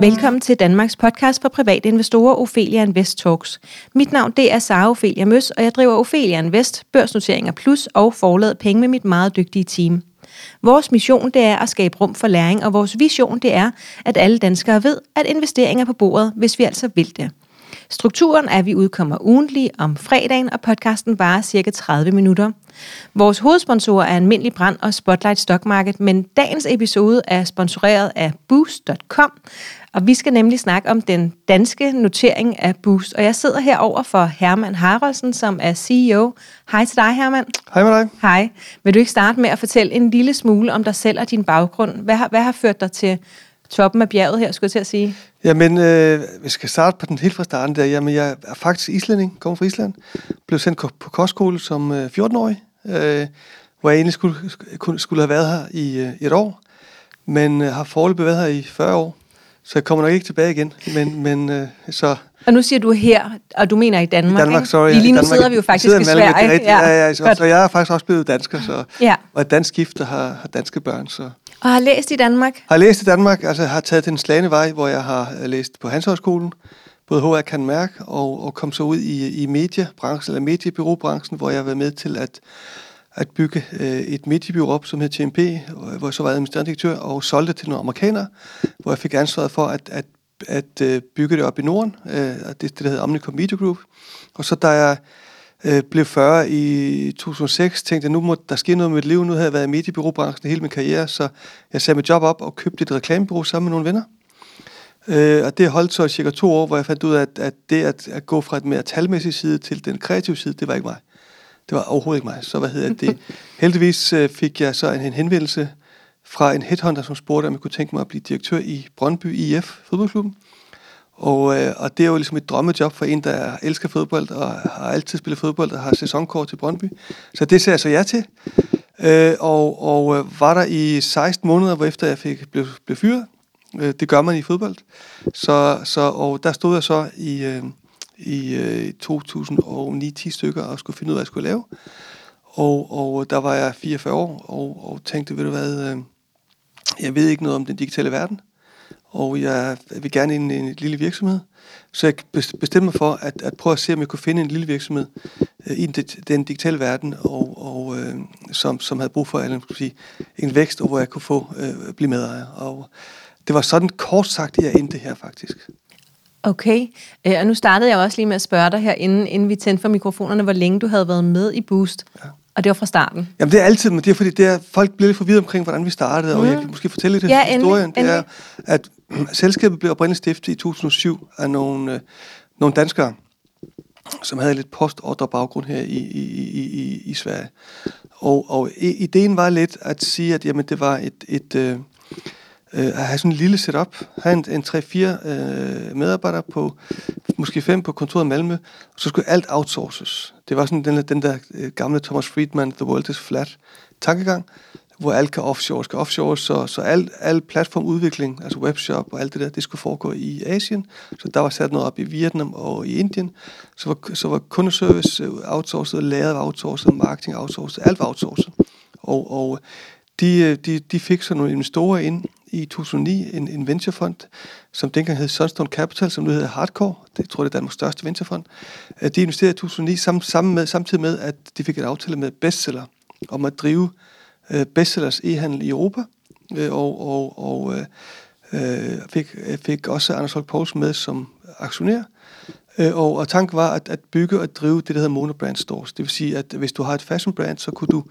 Velkommen til Danmarks podcast for private investorer, Ophelia Invest Talks. Mit navn det er Sara Ophelia Møs, og jeg driver Ophelia Invest, børsnoteringer plus og forladet penge med mit meget dygtige team. Vores mission det er at skabe rum for læring, og vores vision det er, at alle danskere ved, at investeringer er på bordet, hvis vi altså vil det. Strukturen er, at vi udkommer ugentlig om fredagen, og podcasten varer cirka 30 minutter. Vores hovedsponsor er Almindelig Brand og Spotlight Stock Market, men dagens episode er sponsoreret af Boost.com, og vi skal nemlig snakke om den danske notering af Boost. Og jeg sidder herover for Herman Haraldsen, som er CEO. Hej til dig, Herman. Hej med dig. Hej. Vil du ikke starte med at fortælle en lille smule om dig selv og din baggrund? Hvad har, hvad har ført dig til toppen af bjerget her, skulle jeg til at sige? Jamen, øh, vi skal starte på den helt fra starten der. Jamen, jeg er faktisk islænding, kommer fra Island. Blev sendt på kostskole som øh, 14-årig, øh, hvor jeg egentlig skulle, skulle have været her i øh, et år. Men øh, har foreløbig været her i 40 år. Så jeg kommer nok ikke tilbage igen. Men, men øh, så... Og nu siger du her, og du mener i Danmark, I Danmark, sorry. Lige nu Danmark, sidder vi jo faktisk i Sverige. Rigtigt, ja, ja, ja, så, så jeg er faktisk også blevet dansker, så, ja. og dansk gift, der har, har danske børn. Så. Og har læst i Danmark? Har læst i Danmark, altså har taget den slagende vej, hvor jeg har øh, læst på Handelshøjskolen, både HR kan mærke, og, og kom så ud i, i mediebranchen, eller mediebyråbranchen, hvor jeg har været med til at, at bygge øh, et mediebyrå op, som hed TMP, øh, hvor jeg så var administrerende direktør, og solgte til nogle amerikanere, hvor jeg fik ansvaret for at, at, at øh, bygge det op i Norden, øh, det, det der hedder Omnicom Media Group. Og så da jeg øh, blev 40 i 2006, tænkte jeg, nu må der ske noget med mit liv. Nu havde jeg været i mediebyråbranchen hele min karriere, så jeg satte mit job op og købte et reklamebureau sammen med nogle venner. Øh, og det holdt så cirka to år, hvor jeg fandt ud af, at, at det at, at gå fra et mere talmæssigt side til den kreative side, det var ikke mig. Det var overhovedet ikke mig. Så hvad hedder det? Heldigvis øh, fik jeg så en, en henvendelse fra en headhunter, som spurgte, om jeg kunne tænke mig at blive direktør i Brøndby IF, fodboldklubben. Og, øh, og det er jo ligesom et drømmejob for en, der elsker fodbold og har altid spillet fodbold og har sæsonkort til Brøndby. Så det ser jeg så ja til. Øh, og og øh, var der i 16 måneder, hvor efter jeg fik, blev, blev fyret. Øh, det gør man i fodbold. Så, så, og der stod jeg så i, øh, i øh, 2009-10 stykker og skulle finde ud af, hvad jeg skulle lave. Og, og der var jeg 44 år og, og tænkte, ved du hvad, øh, jeg ved ikke noget om den digitale verden og jeg vil gerne ind i en lille virksomhed. Så jeg bestemte mig for at, at prøve at se, om jeg kunne finde en lille virksomhed øh, i den, den digitale verden, og, og øh, som, som havde brug for eller, sige, en vækst, og hvor jeg kunne få øh, blive medejer. Og det var sådan kort sagt, at jeg endte her faktisk. Okay, øh, og nu startede jeg også lige med at spørge dig her, inden, inden vi tændte for mikrofonerne, hvor længe du havde været med i Boost. Ja. Og det var fra starten? Jamen det er altid, men det er fordi, det er, folk bliver lidt forvirret omkring, hvordan vi startede, mm. og jeg kan måske fortælle lidt ja, historien. Endelig, det er, at selskabet blev oprindeligt stiftet i 2007 af nogle, øh, nogle danskere, som havde lidt postordre baggrund her i, i, i, i, i Sverige. Og, og ideen var lidt at sige, at jamen, det var et, et øh, øh, at have sådan en lille setup, have en, en 3-4 øh, medarbejdere på, måske fem på kontoret i Malmø, og så skulle alt outsources. Det var sådan den, den der øh, gamle Thomas Friedman, The World is Flat tankegang, hvor alt kan offshore, skal offshore, så, så al, al platformudvikling, altså webshop og alt det der, det skulle foregå i Asien. Så der var sat noget op i Vietnam og i Indien. Så var, så var kundeservice øh, outsourcet, lavet outsourcet, marketing outsourcet, alt var outsourcet. Og, og de, øh, de, de fik så nogle investorer ind i 2009, en, en venturefond, som dengang hed Sunstone Capital, som nu hedder Hardcore. Det tror jeg, det er Danmarks største venturefond. Øh, de investerede i 2009 sammen, sammen med, samtidig med, at de fik et aftale med bestseller om at drive øh, bestsellers e-handel i Europa, øh, og, og, og øh, fik, fik også Anders Holk Poulsen med som aktionær. Øh, og, og tanken var at, at bygge og drive det, der hedder monobrand stores. Det vil sige, at hvis du har et fashion brand, så kunne du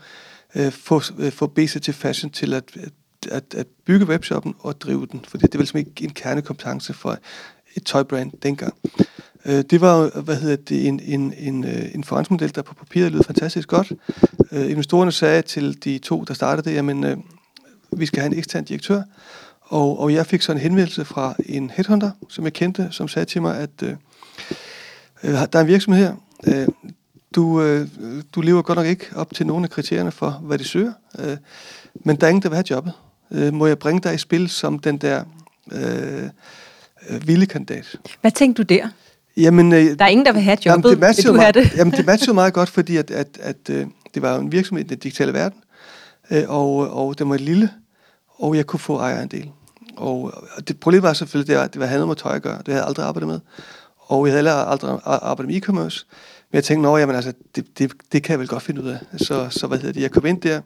øh, få, øh, få BCT Fashion til at, at, at bygge webshoppen og drive den, for det, det var ligesom ikke en kernekompetence for et tøjbrand dengang. Øh, det var hvad hedder det, en, en, en, øh, en forretningsmodel, der på papiret lød fantastisk godt. Øh, investorerne sagde til de to, der startede det, jamen, øh, vi skal have en ekstern direktør, og, og jeg fik så en henvendelse fra en headhunter, som jeg kendte, som sagde til mig, at øh, øh der er en virksomhed her, øh, du, øh, du lever godt nok ikke op til nogle af kriterierne for, hvad de søger, øh, men der er ingen, der vil have jobbet. Øh, må jeg bringe dig i spil som den der øh, øh, vilde kandidat? Hvad tænkte du der? Jamen, øh, der er ingen, der vil have jobbet. Jamen, det matchede, meget, det? jamen, det matchede meget godt, fordi at, at, at, øh, det var en virksomhed i den digitale verden, øh, og, og det var lille, og jeg kunne få ejerandel. Og det problem var selvfølgelig, det var, det var handlet med tøj at gøre. Det havde jeg aldrig arbejdet med. Og jeg havde heller aldrig arbejdet med e-commerce. Men jeg tænkte, at altså, det, det, det kan jeg vel godt finde ud af. Så, så hvad hedder det, jeg kom ind der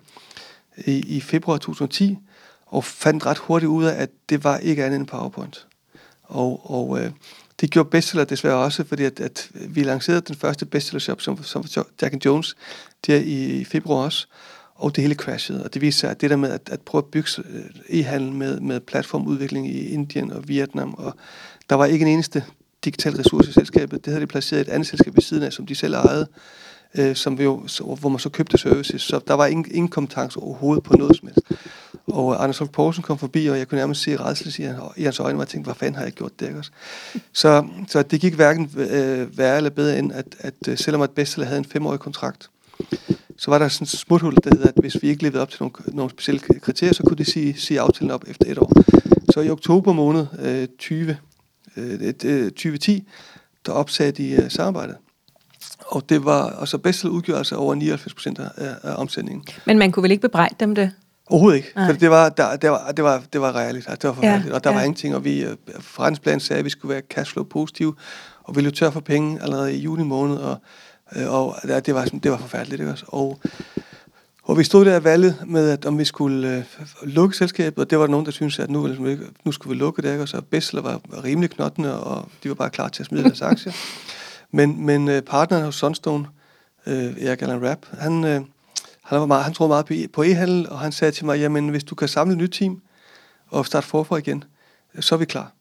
i, i februar 2010, og fandt ret hurtigt ud af, at det var ikke andet end PowerPoint. Og, og øh, det gjorde bestseller desværre også, fordi at, at vi lancerede den første bestsellershop, som, som Jack Jones, der i februar også, og det hele crashede. Og det viste sig, at det der med at, at prøve at bygge øh, e-handel med, med platformudvikling i Indien og Vietnam, og der var ikke en eneste digital ressource i selskabet. Det havde de placeret i et andet selskab ved siden af, som de selv ejede, øh, som vi jo, så, hvor man så købte services. Så der var ingen, ingen kompetence overhovedet på noget som helst. Og øh, Anders Holk Poulsen kom forbi, og jeg kunne nærmest se redsel i hans øjne, og jeg tænkte, hvad fanden har jeg gjort der? Også? Så, så det gik hverken øh, værre eller bedre end, at, at øh, selvom at Bestseller havde en femårig kontrakt, så var der sådan et smuthul, der hedder, at hvis vi ikke levede op til nogle, nogle specielle kriterier, så kunne de sige, sige aftalen op efter et år. Så i oktober måned øh, 20, øh, 2010, øh, der opsagde de øh, samarbejdet. Og det var, altså Bestseller udgjorde altså over 99 procent af, af omsætningen. Men man kunne vel ikke bebrejde dem det? Overhovedet ikke, Nej. for det var, der, det var, det var, det var realistisk, altså, det var forfærdeligt, ja, og der ja. var ingenting, og vi, øh, forretningsplanen sagde, at vi skulle være cashflow positiv, og vi løb tør for penge allerede i juni måned, og, øh, og det, var, det var forfærdeligt, ikke også? Og, og vi stod der valget med, at om vi skulle øh, lukke selskabet, og det var der nogen, der syntes, at nu, nu skulle vi lukke det, ikke? og så Bessler var rimelig knottende, og de var bare klar til at smide deres aktier. Men, men øh, partneren hos Sunstone, øh, Erik Allan Rapp, han, øh, han, var meget, han troede meget på, e-handel, og han sagde til mig, jamen hvis du kan samle et nyt team og starte forfra igen, så er vi klar.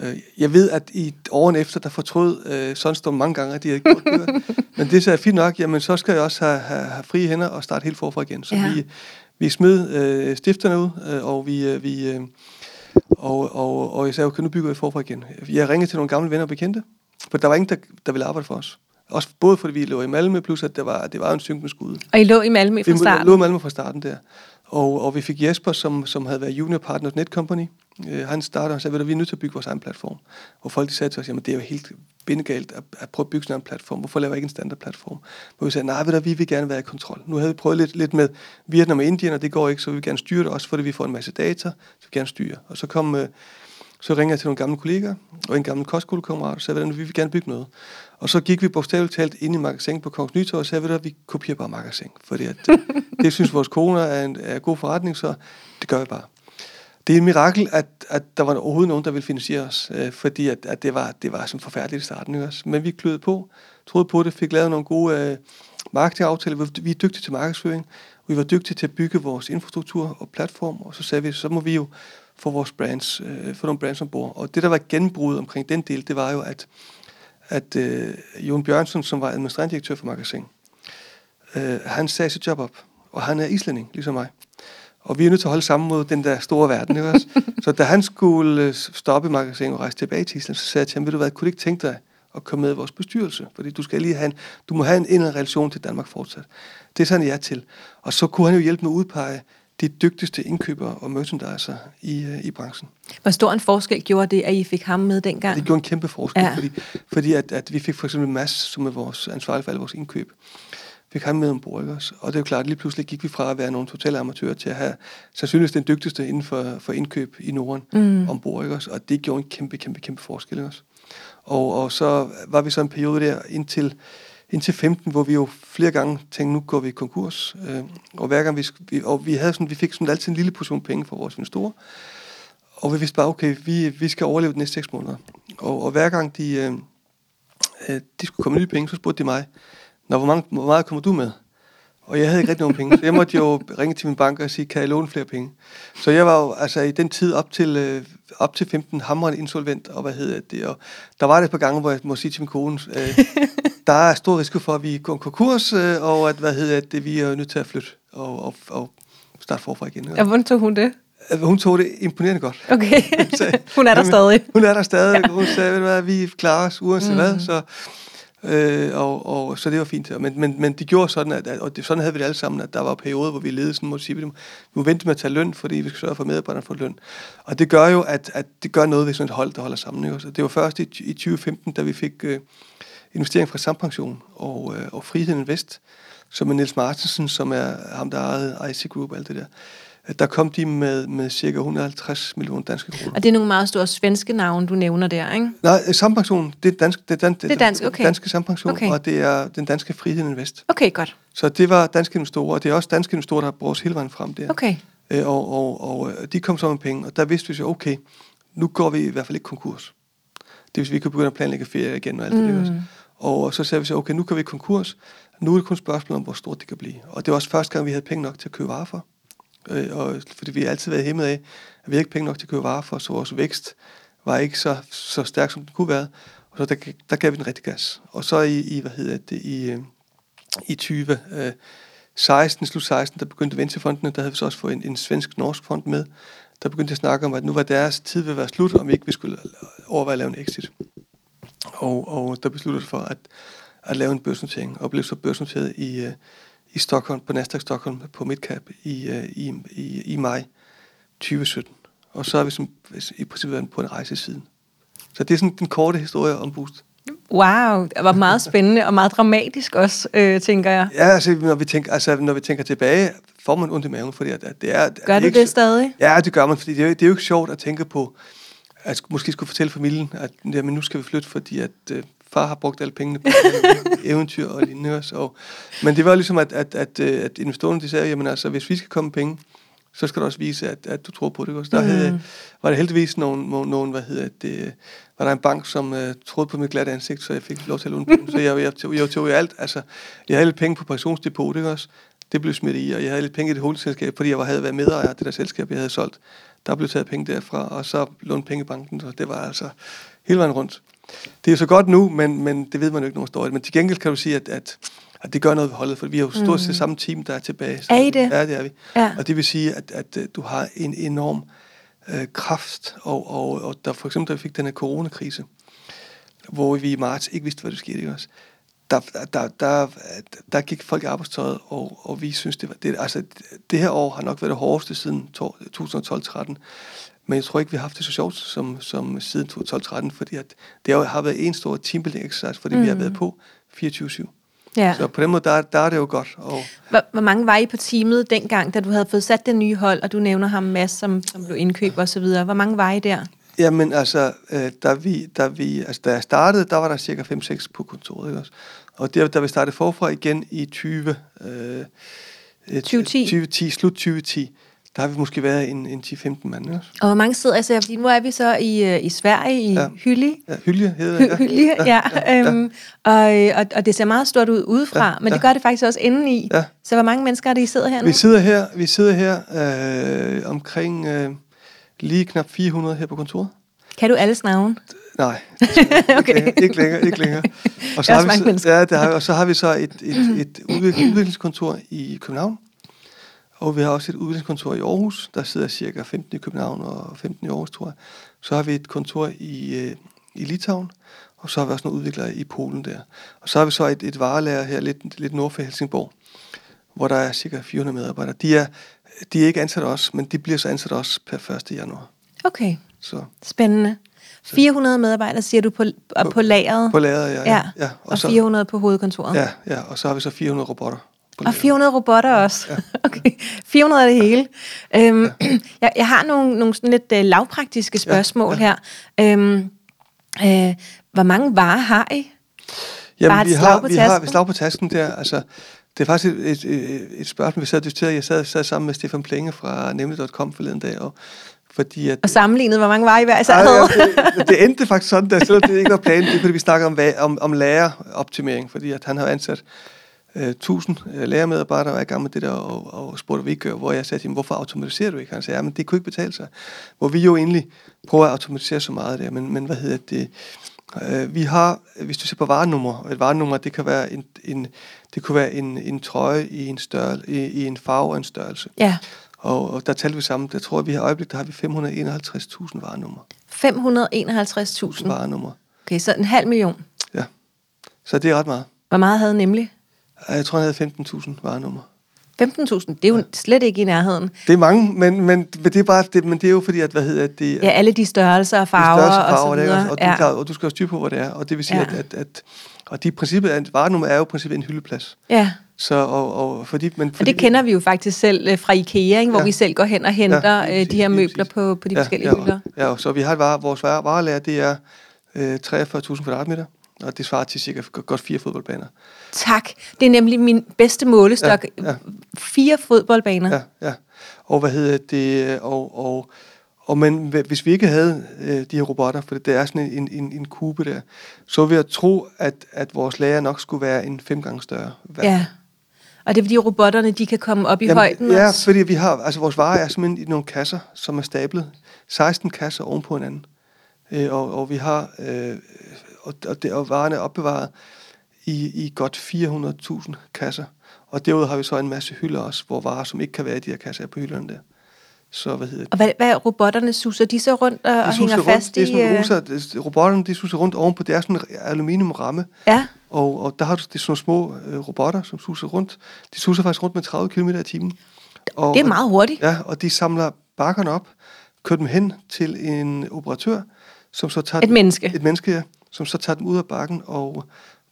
Øh, jeg ved, at i årene efter, der fortrød øh, Sunstone mange gange, at de havde gjort det. Men det sagde fint nok, jamen så skal jeg også have, have, have frie hænder og starte helt forfra igen. Så ja. vi, vi smed øh, stifterne ud, øh, og vi... Øh, vi øh, og, og, og jeg sagde, okay, nu bygger vi forfra igen. Jeg ringede til nogle gamle venner og bekendte, for der var ingen, der, der ville arbejde for os. Også både fordi vi lå i Malmø, plus at det var, det var en synkende skud. Og I lå i Malmø fra starten? Vi lå i Malmø fra starten der. Og, og vi fik Jesper, som, som havde været junior partner hos Netcompany. Uh, han startede og sagde, at vi er nødt til at bygge vores egen platform. Hvor folk de sagde til os, jamen det er jo helt bindegalt at, at prøve at bygge sådan en platform. Hvorfor laver jeg ikke en standardplatform? Hvor vi sagde, nej, ved du, vi vil gerne være i kontrol. Nu havde vi prøvet lidt, lidt med Vietnam og Indien, og det går ikke, så vi vil gerne styre det også, fordi vi får en masse data, så vi gerne styre. Og så kom, uh, så ringede jeg til nogle gamle kollegaer og en gammel kostskolekammerat og sagde, at vi vil gerne bygge noget. Og så gik vi bogstaveligt talt ind i magasin på Kongens Nytorv og sagde, at vi kopierer bare magasin. Fordi at, det, det synes vores koner er en er god forretning, så det gør vi bare. Det er et mirakel, at, at der var overhovedet nogen, der ville finansiere os, øh, fordi at, at det, var, det var sådan forfærdeligt i starten. Ikke også? Men vi kløede på, troede på det, fik lavet nogle gode øh, marketingaftaler. Vi er dygtige til markedsføring, vi var dygtige til at bygge vores infrastruktur og platform, og så sagde vi, så må vi jo få vores brands, øh, få nogle brands ombord. Og det, der var genbrud omkring den del, det var jo, at, at øh, Jon Bjørnsen, som var administrerende direktør for Magasin, øh, han sagde sit job op, og han er islænding, ligesom mig. Og vi er nødt til at holde sammen mod den der store verden, ikke også? Så da han skulle øh, stoppe Magasin og rejse tilbage til Island, så sagde jeg til ham, ved du hvad, kunne du ikke tænke dig at komme med i vores bestyrelse? Fordi du skal lige have en, du må have en indre relation til Danmark fortsat. Det er sådan, jeg er til. Og så kunne han jo hjælpe med at udpege de dygtigste indkøbere og merchandiser i, uh, i branchen. Hvor stor en forskel gjorde det, at I fik ham med dengang? Det gjorde en kæmpe forskel, ja. fordi, fordi at, at vi fik for eksempel Mads, som er vores ansvarlige for alle vores indkøb, fik ham med ombord, ikke også? Og det er jo klart, at lige pludselig gik vi fra at være nogle totale amatører til at have sandsynligvis den dygtigste inden for, for indkøb i Norden mm. ombord, ikke også? Og det gjorde en kæmpe, kæmpe, kæmpe forskel, ikke også? Og, og så var vi så en periode der indtil indtil 15, hvor vi jo flere gange tænkte, nu går vi i konkurs. Øh, og hver gang vi, vi, og vi, havde sådan, vi fik sådan altid en lille portion penge fra vores investorer. Og vi vidste bare, okay, vi, vi skal overleve de næste 6 måneder. Og, og hver gang de, øh, øh de skulle komme nye penge, så spurgte de mig, Nå, hvor, mange, hvor meget kommer du med? Og jeg havde ikke rigtig nogen penge, så jeg måtte jo ringe til min bank og sige, kan jeg låne flere penge? Så jeg var jo altså i den tid op til, øh, op til 15 hamrende insolvent, og hvad hedder det, og der var det et par gange, hvor jeg må sige til min kone, øh, der er stor risiko for, at vi går konkurs, øh, og at, hvad hedder det, vi er nødt til at flytte og, og, og starte forfra igen. Ja, hvordan tog hun det? Øh, hun tog det imponerende godt. Okay, hun er der stadig. Hun er der stadig. Ja. Hun sagde, at vi klarer os uanset mm. hvad, så Øh, og, og, så det var fint. Men, men, men de gjorde sådan, at, og det, sådan havde vi det alle sammen, at der var perioder, hvor vi måtte sige, at vi må vente med at tage løn, fordi vi skal sørge for, at medarbejderne får løn. Og det gør jo, at, at det gør noget ved sådan et hold, der holder sammen. Ikke? Så det var først i, i 2015, da vi fik øh, investering fra Sampension og, øh, og Friheden Invest, som er Niels Martensen, som er ham, der ejede IC Group og alt det der. der kom de med, med cirka 150 millioner danske kroner. Og det er nogle meget store svenske navne, du nævner der, ikke? Nej, Sampension, det er dansk, det er, dan, det er dansk, okay. danske Sampension, okay. og det er den danske Frihed Invest. Okay, godt. Så det var danske investorer, og det er også danske investorer, der har brugt hele vejen frem der. Okay. Øh, og, og, og de kom så med penge, og der vidste vi så, okay, nu går vi i hvert fald ikke konkurs. Det vil sige, vi kan begynde at planlægge ferie igen og alt mm. det. Og så sagde vi så, okay, nu kan vi konkurs. Nu er det kun spørgsmål om, hvor stort det kan blive. Og det var også første gang, vi havde penge nok til at købe varer for. Øh, og, fordi vi har altid været hæmmet af, at vi ikke penge nok til at købe varer for, så vores vækst var ikke så, så stærk, som den kunne være. Og så der, der gav vi den rigtig gas. Og så i, i hvad hedder det, i, øh, i 20, øh, 16, slut 16, der begyndte venturefondene, der havde vi så også fået en, en svensk-norsk fond med, der begyndte at snakke om, at nu var deres tid ved at være slut, om vi ikke vi skulle overveje at lave en exit. Og, og der besluttede for at, at lave en børsnotering, og blev så børsnoteret i, uh, i Stockholm, på Nasdaq Stockholm, på Midcap i, uh, i, i, i maj 2017. Og så har vi som, i princippet været på en rejse siden. Så det er sådan den korte historie om Boost. Wow, det var meget spændende og meget dramatisk også, øh, tænker jeg. Ja, altså når, vi tænker, altså når vi tænker tilbage, får man ondt i maven, fordi at, at det er... Gør det, det, det stadig? Ja, det gør man, fordi det er, det er jo ikke sjovt at tænke på, at måske skulle fortælle familien, at jamen, nu skal vi flytte, fordi at øh, far har brugt alle pengene på eventyr og lignende også. Og, men det var ligesom, at, at, at, øh, at investorerne de sagde, jamen altså, hvis vi skal komme penge, så skal du også vise, at, at du tror på det. Også. Der mm. havde, var det heldigvis nogen, nogen, hvad hedder det, var der en bank, som uh, troede på mit glatte ansigt, så jeg fik lov til at låne penge. Så jeg, jeg, jeg, jeg tog i alt, altså, jeg havde lidt penge på pensionsdepot, ikke også? Det blev smidt i, og jeg havde lidt penge i det holdselskab, fordi jeg var, havde været medejer af det der selskab, jeg havde solgt. Der blev taget penge derfra, og så lånte penge i banken, så det var altså hele vejen rundt. Det er så godt nu, men, men det ved man jo ikke nogen står Men til gengæld kan du sige, at, at, at det gør noget ved holdet, for vi har jo stort set mm. samme team, der er tilbage. Er I det? Ja, det er vi. Ja. Og det vil sige, at, at, at du har en enorm øh, kraft, og, og, og der for eksempel, da vi fik den her coronakrise, hvor vi i marts ikke vidste, hvad der skete, ikke også? Der, der, der, der gik folk i arbejdstøjet, og, og vi synes, det var... Det, altså, det her år har nok været det hårdeste siden 2012-13. Men jeg tror ikke, vi har haft det så sjovt som, som siden 2012-13, fordi at det har været en stor teambuilding exercise, fordi mm. vi har mm. været på 24-7. Ja. Så på den måde, der, der er det jo godt. Og hvor, hvor mange var I på teamet dengang, da du havde fået sat det nye hold, og du nævner ham Mads, som, som blev indkøb og så videre. Hvor mange var I der? Jamen altså, øh, da, vi, da, vi, altså, da jeg startede, der var der cirka 5-6 på kontoret. Ikke også? Og der, da vi startede forfra igen i 20, øh, 2010. 2010, slut 2010, der har vi måske været en, en 10-15 mand. Også. Og hvor mange sidder, altså, fordi nu er vi så i, øh, i Sverige, i ja. Hylli. Ja, Hylje hedder det. Ja. Hylje, ja. ja, ja, ja. Øhm, og, øh, og, og det ser meget stort ud udefra, ja, men det gør det faktisk også indeni. Ja. Så hvor mange mennesker er det, I sidder her nu? Vi sidder her, vi sidder her øh, omkring øh, lige knap 400 her på kontoret. Kan du alles navn? Nej, okay. længere, ikke længere. Ikke længere. Og så, har vi, så, ja, det har, og så har vi så et, et, et udviklingskontor i København, og vi har også et udviklingskontor i Aarhus. Der sidder cirka 15 i København og 15 i Aarhus, tror jeg. Så har vi et kontor i, øh, i Litauen, og så har vi også nogle udviklere i Polen der. Og så har vi så et, et varelager her lidt, lidt nord for Helsingborg, hvor der er cirka 400 medarbejdere. De er, de er ikke ansat også, men de bliver så ansat også per 1. januar. Okay, så. spændende. 400 medarbejdere, siger du, på, på, på lageret? På lageret, ja. ja. ja. ja. Og, og så, 400 på hovedkontoret? Ja, ja, og så har vi så 400 robotter. Og 400 robotter også. Ja. okay. 400 er det hele. Øhm, ja. jeg, jeg har nogle, nogle sådan lidt uh, lavpraktiske spørgsmål ja. her. Øhm, øh, hvor mange varer har I? Jamen, Bare vi har, vi har slag på tasken der. Altså, det er faktisk et, et, et, spørgsmål, vi sad og diskuterede. Jeg sad, sad sammen med Stefan Plenge fra Nemlig.com forleden dag, og fordi at, og sammenlignet, hvor mange var I hver især havde? Ja, det, det endte faktisk sådan, der, selvom det ikke var planen, det er fordi vi snakker om, om, om læreroptimering, fordi at han har ansat øh, 1000 øh, lærermedarbejdere, der var i gang med det der, og, og spurgte, hvad vi gør, hvor jeg sagde til ham, hvorfor automatiserer du ikke? Han sagde, ja, men det kunne ikke betale sig. Hvor vi jo egentlig prøver at automatisere så meget der, men, men hvad hedder det? Øh, vi har, hvis du ser på varenummer, et varenummer, det kan være en, en, det kunne være en, en trøje i en, størrelse, i, i en farve og en størrelse. Ja. Og, og der talte vi sammen, der tror jeg, vi har øjeblik, der har vi 551.000 varenummer. 551.000? Varenummer. Okay, så en halv million. Ja, så det er ret meget. Hvor meget havde nemlig? Jeg tror, han havde 15.000 varenummer. 15.000, det er jo ja. slet ikke i nærheden. Det er mange, men, men, men, det, er bare, det, men det er jo fordi, at hvad hedder det? Ja, alle de størrelser og farver, de størrelser, farver og så videre. Og, og, ja. du, og du skal også styre på, hvor det er. Og det vil sige, ja. at, at, at og de princippet, at varenummer er jo princippet en hyldeplads. Ja. Så, og, og, fordi, men fordi, og det kender vi jo faktisk selv øh, fra IKEA, ikke? hvor ja, vi selv går hen og henter ja, øh, de her møbler på, på de ja, forskellige ja, hylder. Ja, så vi har et vare, vores varelager, det er øh, 43.000 kvadratmeter, og det svarer til cirka godt fire fodboldbaner. Tak. Det er nemlig min bedste målestok. Ja, ja. Fire fodboldbaner. Ja, ja. Og hvad hedder det? Og, og, og men hvis vi ikke havde øh, de her robotter, for det er sådan en, en, en kube der, så vil jeg tro, at, at vores lager nok skulle være en fem gange større. Hver. Ja. Og det er fordi robotterne, de kan komme op i Jamen, højden Ja, også. fordi vi har, altså vores varer er simpelthen i nogle kasser, som er stablet. 16 kasser oven på hinanden. Øh, og, og vi har, øh, og, og, det, og varerne er opbevaret i, i godt 400.000 kasser. Og derudover har vi så en masse hylder også, hvor varer, som ikke kan være i de her kasser, er på hylderne der. Så hvad hedder det? Og hvad, hvad robotterne suser de så rundt og, og hænger rundt, fast det er sådan, i... Ruser, det, robotterne de suser rundt ovenpå, det er sådan en aluminiumramme. Ja. Og, og der har du det sådan små øh, robotter, som suser rundt. De suser faktisk rundt med 30 km i timen. Og, det er meget hurtigt. Ja, og de samler bakkerne op, kører dem hen til en operatør, som så tager et menneske. Et menneske, ja, som så tager dem ud af bakken og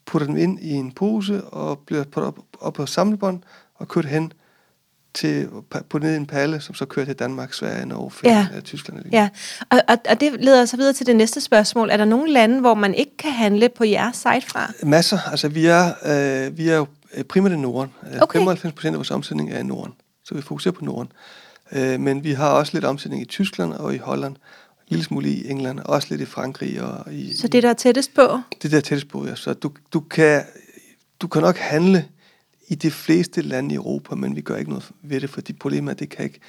putter dem ind i en pose og bliver puttet op, op på samlebånd og kørt hen til på ned i en palle, som så kører til Danmark, Sverige, Norge, Finland, ja. Tyskland. Ja, og, og, og det leder så videre til det næste spørgsmål. Er der nogle lande, hvor man ikke kan handle på jeres site fra? Masser. Altså, vi er, øh, vi er jo primært i Norden. Øh, okay. 95 procent af vores omsætning er i Norden, så vi fokuserer på Norden. Øh, men vi har også lidt omsætning i Tyskland og i Holland, lille smule i England, og også lidt i Frankrig. Og i, så det der er tættest på? Det der er tættest på, ja. Så du, du, kan, du kan nok handle i de fleste lande i Europa, men vi gør ikke noget ved det, fordi problemet er, at det kan ikke,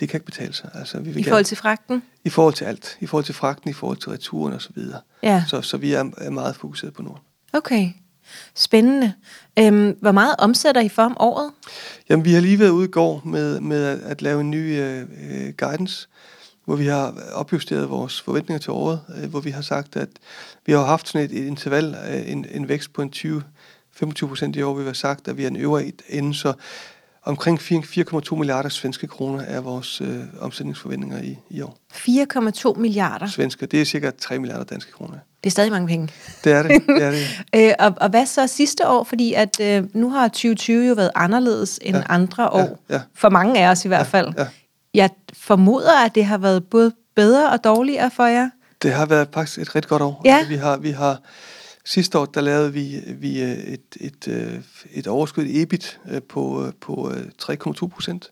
det kan ikke betale sig. Altså, vi vil I forhold til fragten? I forhold til alt. I forhold til fragten, i forhold til returen og så videre. Ja. Så, så vi er, er meget fokuseret på Norden. Okay. Spændende. Øhm, hvor meget omsætter I for om året? Jamen, vi har lige været ude i går med, med at, at lave en ny øh, øh guidance, hvor vi har opjusteret vores forventninger til året, øh, hvor vi har sagt, at vi har haft sådan et, et interval, øh, en, en vækst på en 20 25 procent i år, vi har sagt, at vi er en øvre ende, så omkring 4,2 milliarder svenske kroner er vores øh, omsætningsforventninger i, i år. 4,2 milliarder? Svenske, det er cirka 3 milliarder danske kroner. Det er stadig mange penge. Det er det. det, er det. øh, og, og hvad så sidste år? Fordi at øh, nu har 2020 jo været anderledes end ja. andre år. Ja. Ja. For mange af os i hvert ja. fald. Ja. Jeg formoder, at det har været både bedre og dårligere for jer. Det har været faktisk et rigtig godt år. Ja. Altså, vi har, vi har Sidste år, der lavede vi, vi øh, et, et, øh, et overskud EBIT øh, på, på 3,2 procent.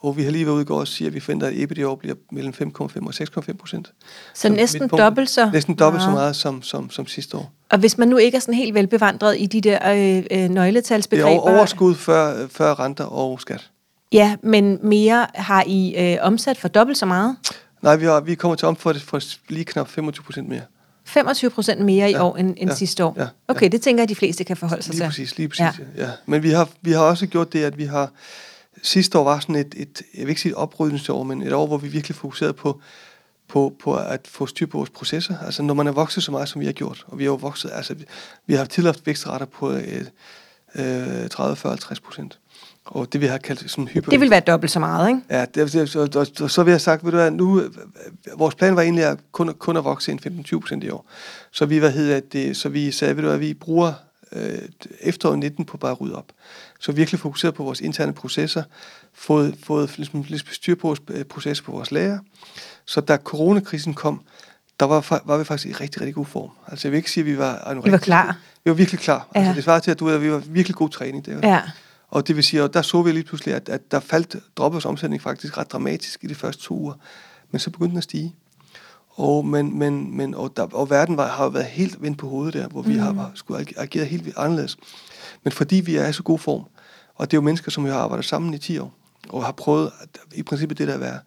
Og vi har lige været ude i går og sige, at vi forventer, at EBIT i år bliver mellem 5,5 og 6,5 procent. Så, så næsten dobbelt så? Næsten dobbelt ja. så meget som, som, som sidste år. Og hvis man nu ikke er sådan helt velbevandret i de der øh, øh, nøgletalsbegreber... Det er overskud før, før renter og skat. Ja, men mere har I øh, omsat for dobbelt så meget? Nej, vi, har, vi kommer til at omfatte for lige knap 25 procent mere. 25 procent mere i ja, år end, end ja, sidste år? Ja, okay, ja. det tænker jeg, at de fleste kan forholde sig lige til. Præcis, lige præcis, ja. ja. Men vi har, vi har også gjort det, at vi har... Sidste år var sådan et, et jeg vil ikke sige et oprydningsår, men et år, hvor vi virkelig fokuserede på, på, på at få styr på vores processer. Altså når man er vokset så meget, som vi har gjort, og vi har jo vokset, altså vi, vi har tidligere haft vækstretter på øh, øh, 30, 40, 50 procent. Og det vi har kaldt sådan hyper... Det vil være dobbelt så meget, ikke? Ja, det, det, så, så, så vil jeg sagt, ved du hvad, nu, vores plan var egentlig at kun, kun at vokse en 15-20 procent i år. Så vi, hvad hedder det, så vi sagde, ved du hvad, vi bruger øh, efteråret 19 på bare at rydde op. Så virkelig fokuseret på vores interne processer, fået, fået ligesom, lidt styr på vores øh, processer på vores lager. Så da coronakrisen kom, der var, var vi faktisk i rigtig, rigtig god form. Altså jeg vil ikke sige, at vi var... Vi var klar. Vi var virkelig klar. Ja. Altså, det svarer til, at du, at vi var virkelig god træning. Det var. Ja. Og det vil sige, at der så vi lige pludselig, at, at der faldt droppets omsætning faktisk ret dramatisk i de første to uger. Men så begyndte den at stige. Og, men, men, men, og, der, og verden var, har været helt vendt på hovedet der, hvor vi mm. har skulle agere helt anderledes. Men fordi vi er i så god form, og det er jo mennesker, som vi har arbejdet sammen i 10 år, og har prøvet at, i princippet det der at være,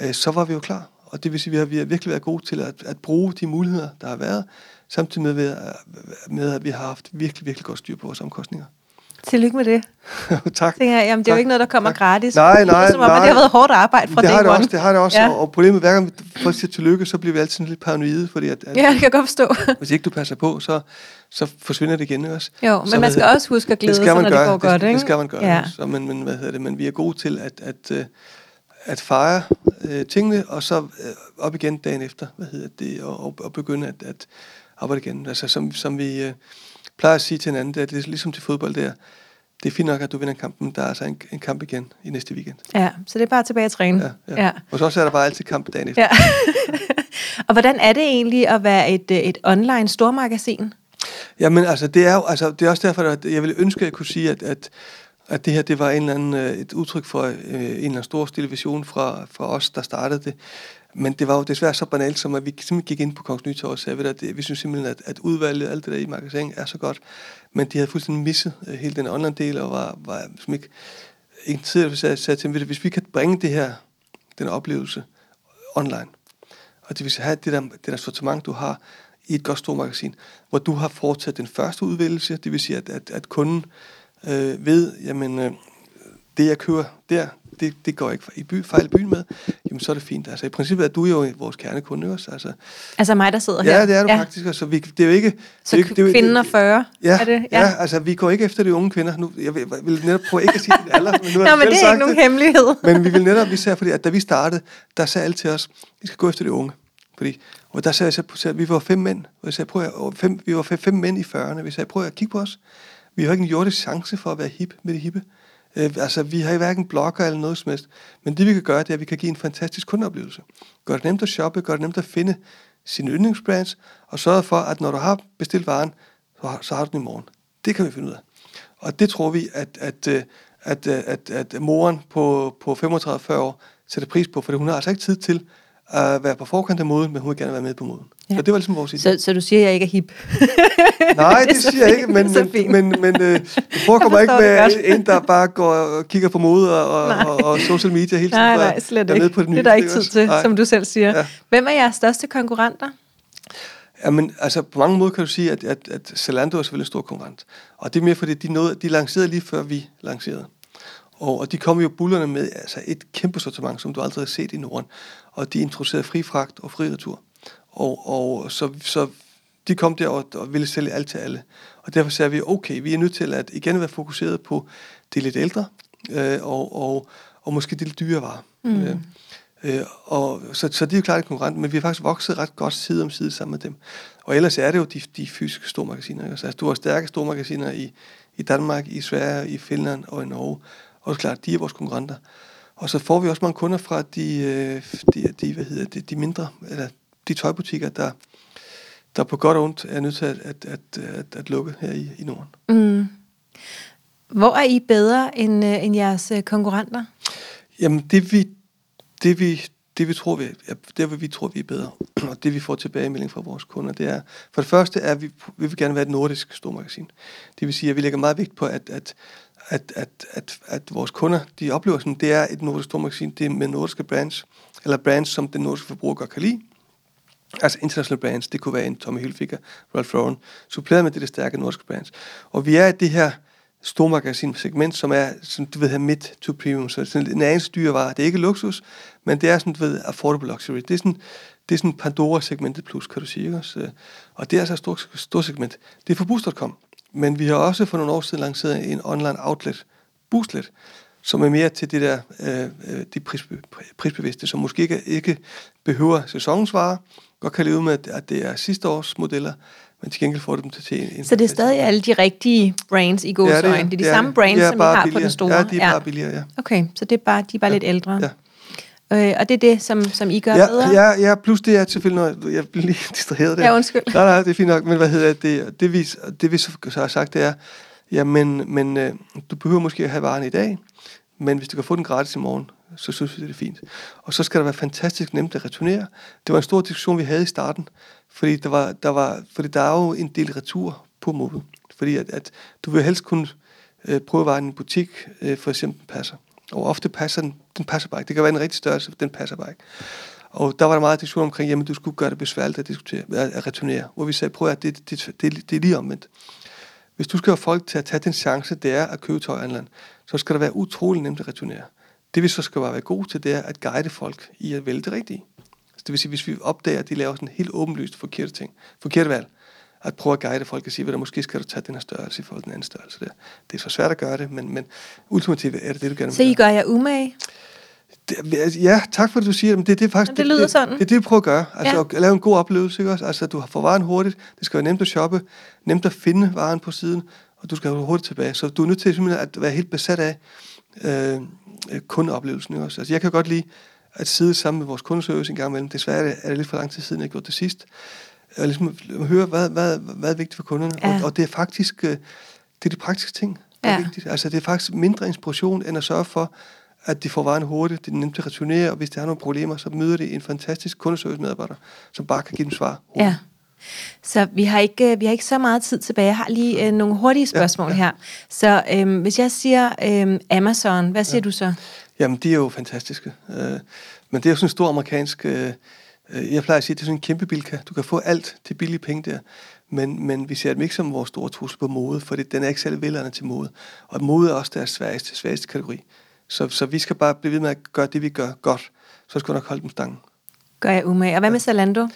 øh, så var vi jo klar. Og det vil sige, at vi har, vi har virkelig været gode til at, at bruge de muligheder, der har været, samtidig med, med, at vi har haft virkelig, virkelig godt styr på vores omkostninger. Tillykke med det. tak. Tænker jeg, jamen, det er jo ikke noget, der kommer tak. gratis. Nej, nej, det, som om, nej. det har været hårdt arbejde fra det har det også, det har det også. Ja. Og problemet, hver gang folk siger tillykke, så bliver vi altid lidt paranoide, fordi at, at, ja, det kan jeg godt forstå. hvis ikke du passer på, så, så forsvinder det igen også. Jo, men så, man skal også huske at glæde sig, når gøre. det går det, godt, ikke? Det skal man gøre. Ja. Så, men, men, hvad hedder det, men vi er gode til at, at, at, at fejre øh, tingene, og så øh, op igen dagen efter, hvad hedder det, og, og, og begynde at, at arbejde igen. Altså, som, som vi øh, plejer at sige til hinanden, det er, det er ligesom til fodbold der, det er fint nok, at du vinder kampen, der er altså en, en kamp igen i næste weekend. Ja, så det er bare tilbage at træne. Ja, ja. ja. Og så er der bare altid kamp dagen efter. Ja. og hvordan er det egentlig at være et, et online stormagasin? Jamen altså, det er jo, altså, det er også derfor, at jeg ville ønske, at jeg kunne sige, at, at, at det her, det var en eller anden, øh, et udtryk for øh, en eller anden stor stille vision fra, fra os, der startede det. Men det var jo desværre så banalt, som at vi simpelthen gik ind på Kongens Nytorv og sagde, at vi synes simpelthen, at, at udvalget, alt det der i magasin er så godt. Men de havde fuldstændig misset øh, hele den online del, og var, var som ikke, ikke tid, at sagde, sagde til dem, hvis vi kan bringe det her, den oplevelse online, og det vil sige have det der, det der sortiment, du har i et godt stort magasin, hvor du har foretaget den første udvælgelse, det vil sige, at, at, at kunden øh, ved, jamen, øh, det jeg kører der, det, det går ikke i by, fejl i byen med, jamen så er det fint. Altså i princippet er du jo vores kernekunde også. Altså, altså mig, der sidder ja, her? Ja, det er du ja. faktisk. Altså, vi, det er jo ikke... Så det er, det er, kvinden og 40? Ja, er det? Ja. ja, altså vi går ikke efter de unge kvinder. Nu, jeg vil, vil netop prøve ikke at sige det alder, men nu Nå, men det er ikke nogen hemmelighed. men vi vil netop, sagde, fordi at da vi startede, der sagde alle til os, vi skal gå efter de unge. Fordi, og der sagde jeg, at vi var fem mænd, og jeg sagde, prøv at, fem, vi var fem, fem mænd i 40'erne. Vi sagde, prøv at kigge på os. Vi har ikke en jordisk chance for at være hip med det hippe. Øh, altså, vi har hverken blogger eller noget som helst. Men det, vi kan gøre, det er, at vi kan give en fantastisk kundeoplevelse. Gør det nemt at shoppe, gør det nemt at finde sine yndlingsbrands, og sørge for, at når du har bestilt varen, så har, så har du den i morgen. Det kan vi finde ud af. Og det tror vi, at, at, øh, at, at, at, at moren på, på 35-40 år sætter pris på, for hun har altså ikke tid til at være på forkant af moden, men hun vil gerne være med på moden. Ja. Så det var ligesom vores idé. Så, så du siger, at jeg ikke er hip? Nej, det, det siger jeg ikke, men, men, men, men øh, du forekommer ikke med en, der bare går og kigger på mode og, og, og, social media hele tiden. Nej, nej, slet ikke. På det, nye, det er der ikke tid til, nej. som du selv siger. Ja. Hvem er jeres største konkurrenter? Jamen, altså på mange måder kan du sige, at, at, at Zalando er selvfølgelig en stor konkurrent. Og det er mere fordi, de, nåede, de lancerede lige før vi lancerede. Og, og de kom jo bullerne med altså et kæmpe sortiment, som du aldrig har set i Norden. Og de introducerede fri fragt og fri retur. Og, og så, så de kom der og, og ville sælge alt til alle. Og derfor sagde vi, okay, vi er nødt til at igen være fokuseret på de lidt ældre, øh, og, og, og måske de lidt dyre varer. Mm. Øh, øh, og, så, så de er jo klart en konkurrent, men vi har faktisk vokset ret godt side om side sammen med dem. Og ellers er det jo de, de fysiske stormagasiner. Ikke? Altså, du har stærke stormagasiner i, i Danmark, i Sverige, i Finland og i Norge. Og klart, de er vores konkurrenter. Og så får vi også mange kunder fra de, øh, de, de, hvad hedder det, de mindre, eller de tøjbutikker, der, der på godt og ondt er nødt til at, at, at, at, at lukke her i, i Norden. Mm. Hvor er I bedre end, øh, end jeres øh, konkurrenter? Jamen, det vi, det vi, det vi tror, vi, det vi tror, vi er bedre, og det vi får tilbagemelding fra vores kunder, det er, for det første er, at vi, vi vil gerne være et nordisk stormagasin. Det vil sige, at vi lægger meget vægt på, at, at, at, at, at, at vores kunder, de oplever sådan, det er et nordisk stormagasin, det er med nordiske brands, eller brands, som den nordiske forbruger godt kan lide. Altså international brands, det kunne være en Tommy Hilfiger, Ralph Lauren, suppleret med det der stærke nordiske brands. Og vi er i det her segment, som er, som du ved, her mid to premium, så sådan en anden dyrevare. Det er ikke luksus, men det er sådan, du ved, affordable luxury. Det er sådan, det er sådan Pandora-segmentet plus, kan du sige. Ikke? Så, øh, og det er altså et stort, stort segment. Det er for Boost.com. Men vi har også for nogle år siden lanceret en online outlet, Boostlet, som er mere til det der, øh, øh de prisbe, prisbevidste, som måske ikke, ikke behøver sæsonsvarer, godt kan leve med, at det er sidste års modeller, men til gengæld får dem til en... Så det er stadig alle de rigtige brands i godsøjne? Ja, det, det er de ja, samme brands, som I har billigere. på den store? Ja, de er ja. bare billigere, ja. Okay, så det er bare, de er bare ja. lidt ældre? Ja. Øh, og det er det, som, som I gør ja, bedre? Ja, ja, plus det er selvfølgelig noget, jeg bliver lige distraheret der. Ja, undskyld. Nej, nej, det er fint nok, men hvad hedder det, det vi, det vi så har sagt, det er, ja, men, men øh, du behøver måske at have varen i dag, men hvis du kan få den gratis i morgen, så synes vi, det er fint. Og så skal der være fantastisk nemt at returnere. Det var en stor diskussion, vi havde i starten, fordi der, var, der, var, fordi der er jo en del retur på mode. Fordi at, at du vil helst kunne øh, prøve varen i en butik, øh, for eksempel passer. Og ofte passer den, den passer bare ikke. Det kan være en rigtig størrelse, den passer bare ikke. Og der var der meget diskussion omkring, jamen du skulle gøre det besværligt at, diskutere, at, at returnere. Hvor vi sagde, prøv at det, det, det, det er lige omvendt. Hvis du skal have folk til at tage den chance, det er at købe tøj online, så skal det være utrolig nemt at returnere. Det vi så skal bare være gode til, det er at guide folk i at vælge det rigtige. Så det vil sige, hvis vi opdager, at de laver sådan helt åbenlyst forkerte ting, forkerte valg, at prøve at guide folk og sige, at måske skal du tage den her størrelse i forhold til den anden størrelse der. Det er så svært at gøre det, men, men ultimativt er det det, du gerne vil Så I gør jer umage? Det, ja, tak for, at du siger det. Det, det er faktisk det, lyder det, sådan. Det, det, det, vi prøver at gøre. Altså ja. at lave en god oplevelse. Ikke også? Altså, du får varen hurtigt. Det skal være nemt at shoppe. Nemt at finde varen på siden. og du skal have hurtigt tilbage. Så du er nødt til simpelthen at være helt besat af øh, kundeoplevelsen. Også. Altså, jeg kan godt lide at sidde sammen med vores kundeservice en gang imellem. Desværre er det, er det lidt for lang tid siden, jeg har gjort det sidst. Og ligesom høre, hvad, hvad, hvad er vigtigt for kunderne. Ja. Og, og det er faktisk øh, det er de praktiske ting, der ja. er vigtigt. Altså, det er faktisk mindre inspiration, end at sørge for, at de får varen hurtigt, det er nemt at returnere, og hvis de har nogle problemer, så møder de en fantastisk kundeservice-medarbejder, som bare kan give dem svar hurtigt. Ja. Så vi har ikke, vi har ikke så meget tid tilbage. Jeg har lige øh, nogle hurtige spørgsmål ja, ja. her. Så øh, hvis jeg siger øh, Amazon, hvad siger ja. du så? Jamen, de er jo fantastiske. Øh, men det er jo sådan en stor amerikansk... Øh, øh, jeg plejer at sige, at det er sådan en kæmpe bilka. Du kan få alt til billige penge der. Men, men vi ser dem ikke som vores store trussel på mode, for den er ikke særlig velærende til mode. Og mode er også deres svageste, svageste kategori. Så, så vi skal bare blive ved med at gøre det, vi gør godt. Så skal vi nok holde dem stangen. Gør jeg umage. Og hvad med Zalando?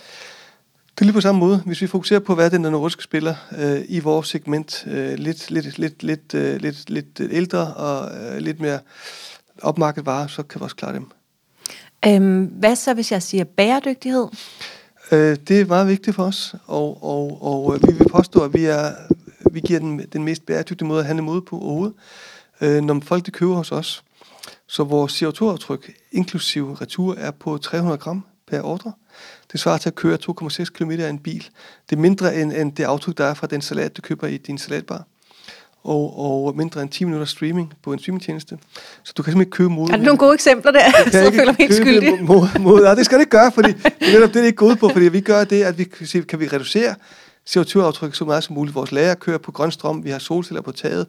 Det er lige på samme måde. Hvis vi fokuserer på, hvad den der nordiske spiller øh, i vores segment, øh, lidt, lidt, lidt, lidt, øh, lidt, lidt ældre og øh, lidt mere opmarket varer, så kan vi også klare dem. Øhm, hvad så, hvis jeg siger bæredygtighed? Øh, det er meget vigtigt for os, og, og, og øh, vi vil påstå, at vi, er, vi giver den, den mest bæredygtige måde at handle mod på overhovedet, øh, når folk de køber hos os. Så vores CO2-aftryk, inklusive retur, er på 300 gram per ordre. Det svarer til at køre 2,6 km i en bil. Det er mindre end, end det aftryk, der er fra den salat, du køber i din salatbar. Og, og mindre end 10 minutter streaming på en streamingtjeneste. Så du kan simpelthen ikke købe mod... Er der nogle gode eksempler der? Jeg så føler mig helt skyldig. Mod, mod, ja, det skal det ikke gøre, fordi det er det, ikke går ud på, fordi vi gør det, at vi kan, kan vi reducere CO2-aftryk så meget som muligt. Vores lager kører på grøn strøm, vi har solceller på taget.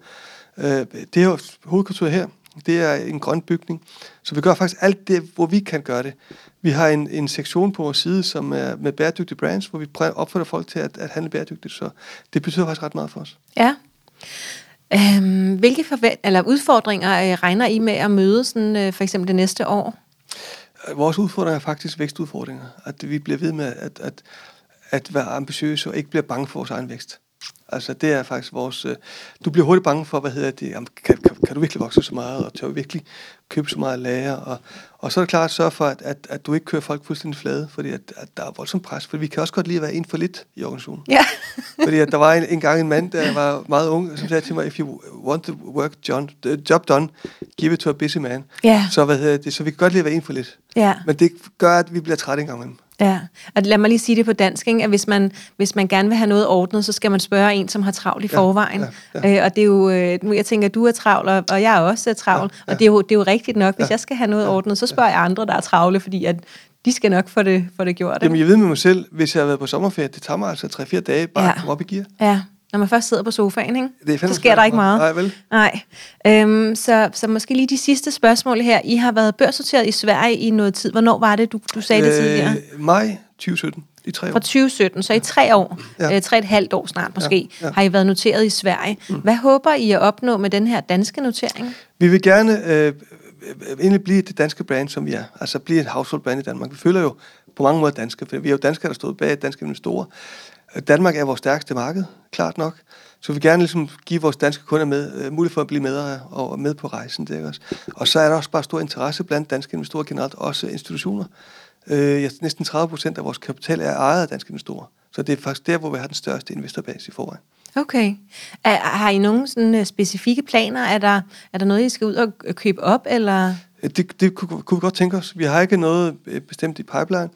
Øh, det er jo hovedkontoret her. Det er en grøn bygning. Så vi gør faktisk alt det, hvor vi kan gøre det. Vi har en, en sektion på vores side, som er med bæredygtige brands, hvor vi opfordrer folk til at, at handle bæredygtigt. Så det betyder faktisk ret meget for os. Ja. Øhm, hvilke forvent- eller udfordringer øh, regner I med at møde sådan, øh, for eksempel det næste år? Vores udfordringer er faktisk vækstudfordringer. At vi bliver ved med at, at, at være ambitiøse og ikke bliver bange for vores egen vækst. Altså det er faktisk vores... Øh, du bliver hurtigt bange for, hvad hedder det, jamen, kan, kan, kan du virkelig vokse så meget, og tør du virkelig købe så meget lager? Og, og så er det klart at sørge for, at, at, at du ikke kører folk fuldstændig flade, fordi at, at der er voldsomt pres, for vi kan også godt lide at være en for lidt i organisationen. Ja. fordi at der var en, en gang en mand, der var meget ung, som sagde til mig, if you want the work John, the job done, give it to a busy man. Ja. Så, hvad hedder det, så vi kan godt lide at være en for lidt. Ja. Men det gør, at vi bliver trætte en gang imellem. Ja, og lad mig lige sige det på dansk, ikke? at hvis man, hvis man gerne vil have noget ordnet, så skal man spørge en, som har travlt i forvejen. Ja, ja, ja. Øh, og det er jo, øh, jeg tænker, du er travl, og jeg er også travl, ja, ja. og det er, jo, det er jo rigtigt nok. Hvis ja, jeg skal have noget ja, ordnet, så spørger jeg andre, der er travle, fordi at de skal nok få det, få det gjort. Jamen, jeg ved med mig selv, hvis jeg har været på sommerferie, det tager mig altså 3-4 dage bare ja. at komme op i gear. Ja, når man først sidder på sofaen, ikke? Det er så sker der ikke meget. Nej, vel? Nej. Øhm, så, så måske lige de sidste spørgsmål her. I har været børssorteret i Sverige i noget tid. Hvornår var det, du, du sagde øh, det tidligere? Maj 2017. I tre år. Fra 2017, så i tre år, ja. øh, tre et halvt år snart måske, ja, ja. har I været noteret i Sverige. Mm. Hvad håber I at opnå med den her danske notering? Vi vil gerne øh, egentlig blive det danske brand, som vi er. Altså blive et household brand i Danmark. Vi føler jo på mange måder danske, for vi er jo danskere, der stod bag danske investorer. Danmark er vores stærkeste marked, klart nok. Så vi vil gerne ligesom give vores danske kunder med, uh, mulighed for at blive med og med på rejsen. Det også. Og så er der også bare stor interesse blandt danske investorer generelt, også institutioner. Ja, næsten 30 procent af vores kapital er ejet af danske investorer. Så det er faktisk der, hvor vi har den største investorbase i forvejen. Okay. Er, har I nogle sådan øh, specifikke planer? Er der, er der noget, I skal ud og købe op? Eller? Det, det kunne, kunne vi godt tænke os. Vi har ikke noget bestemt i pipeline,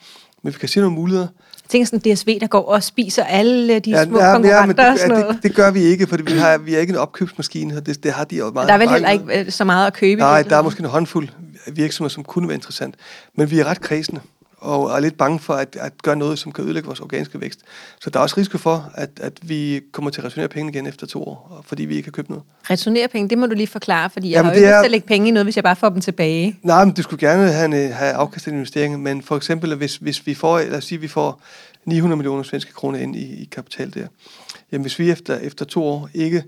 men vi kan se nogle muligheder tænker sådan DSV, der går og spiser alle de ja, små ja, konkurrenter ja, men det, og sådan noget. Ja, det, det, gør vi ikke, for vi, har, vi er ikke en opkøbsmaskine, og det, det har de jo meget. Der er vel heller ikke øh, så meget at købe? Nej, der er måske en håndfuld virksomheder, som kunne være interessant. Men vi er ret kredsende og er lidt bange for at, at gøre noget, som kan ødelægge vores organiske vækst. Så der er også risiko for, at, at vi kommer til at returnere penge igen efter to år, fordi vi ikke har købt noget. Returnere penge, det må du lige forklare, fordi jeg Jamen, har jo ikke er... til at lægge penge i noget, hvis jeg bare får dem tilbage. Nej, men du skulle gerne have, en, have afkast investeringer, men for eksempel, hvis, hvis vi får, lad os sige, vi får 900 millioner svenske kroner ind i, i kapital der. Jamen hvis vi efter, efter to år ikke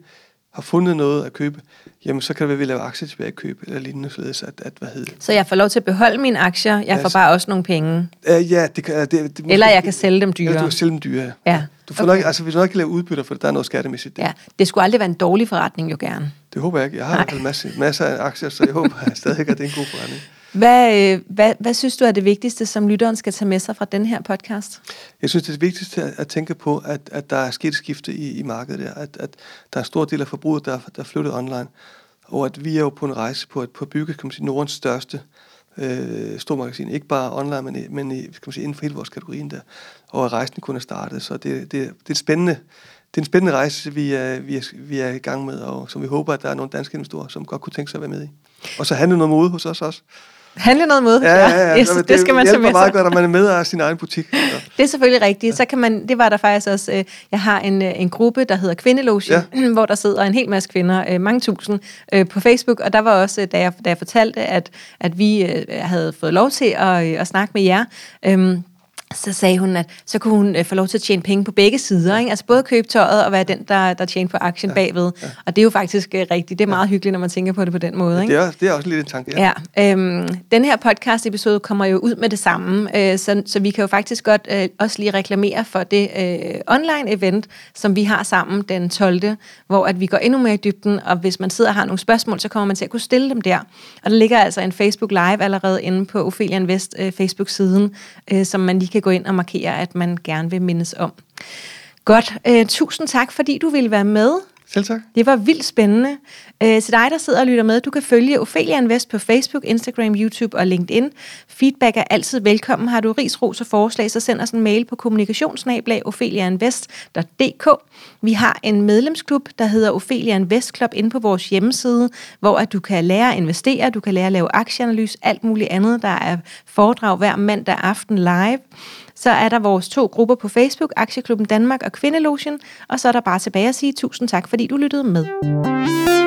har fundet noget at købe, jamen så kan det være, at vi laver aktier tilbage at købe, eller lignende, således at, at hvad hedder Så jeg får lov til at beholde mine aktier, jeg ja, får bare også nogle penge? Uh, ja, det kan... Det, det, eller jeg kan sælge dem dyre? Eller du kan sælge dem dyre, ja. Du får okay. nok, altså, vi nok ikke lave udbytter, for der er noget skattemæssigt. Ja, det skulle aldrig være en dårlig forretning jo gerne. Det håber jeg ikke. Jeg har en masse, masser af aktier, så jeg håber jeg stadig, at det er en god forretning. Hvad, øh, hvad, hvad synes du er det vigtigste, som lytteren skal tage med sig fra den her podcast? Jeg synes, det er vigtigste at, at tænke på, at, at der er sket et skifte i, i markedet der. At, at der er en stor del af forbruget, der, der er flyttet online. Og at vi er jo på en rejse på at, på at bygge kan man sige, Nordens største øh, stormagasin. Ikke bare online, men, men i, kan man sige, inden for hele vores kategorien der. Og at rejsen kun er startet. Så det, det, det er spændende det er en spændende rejse, vi er, vi, er, vi er i gang med, og som vi håber, at der er nogle danske investorer, som godt kunne tænke sig at være med i. Og så handle noget mode hos os også. Handle noget mod. Ja, ja, ja. Yes, det, det skal man tage med sig. meget godt, at man er med af sin egen butik. Så. Det er selvfølgelig rigtigt. Så kan man, det var der faktisk også, øh, jeg har en, øh, en gruppe, der hedder Kvindeloge, ja. hvor der sidder en hel masse kvinder, øh, mange tusind, på Facebook, og der var også, da jeg, da jeg fortalte, at, at vi havde fået lov til at, at snakke med jer, øhm, så sagde hun, at så kunne hun øh, få lov til at tjene penge på begge sider. Ikke? Altså både købe tøjet og være den, der, der tjener på aktien ja, bagved. Ja. Og det er jo faktisk øh, rigtigt. Det er meget ja. hyggeligt, når man tænker på det på den måde. Ikke? Det, er, det er også lidt en tanke, ja. ja øhm, den her podcast-episode kommer jo ud med det samme, øh, så, så vi kan jo faktisk godt øh, også lige reklamere for det øh, online-event, som vi har sammen den 12., hvor at vi går endnu mere i dybden, og hvis man sidder og har nogle spørgsmål, så kommer man til at kunne stille dem der. Og der ligger altså en Facebook Live allerede inde på Ophelia Invest øh, Facebook-siden, øh, som man lige kan gå ind og markere, at man gerne vil mindes om. Godt. Øh, tusind tak, fordi du ville være med. Selv tak. Det var vildt spændende. Øh, til dig, der sidder og lytter med, du kan følge Ophelia Invest på Facebook, Instagram, YouTube og LinkedIn. Feedback er altid velkommen. Har du ris, ros og forslag, så send os en mail på kommunikationsnablag.opheliainvest.dk. Vi har en medlemsklub, der hedder Ophelia Invest Club inde på vores hjemmeside, hvor at du kan lære at investere, du kan lære at lave aktieanalyse, alt muligt andet. Der er foredrag hver mandag aften live. Så er der vores to grupper på Facebook, Aktieklubben Danmark og Kvindelogen, og så er der bare tilbage at sige tusind tak, fordi du lyttede med.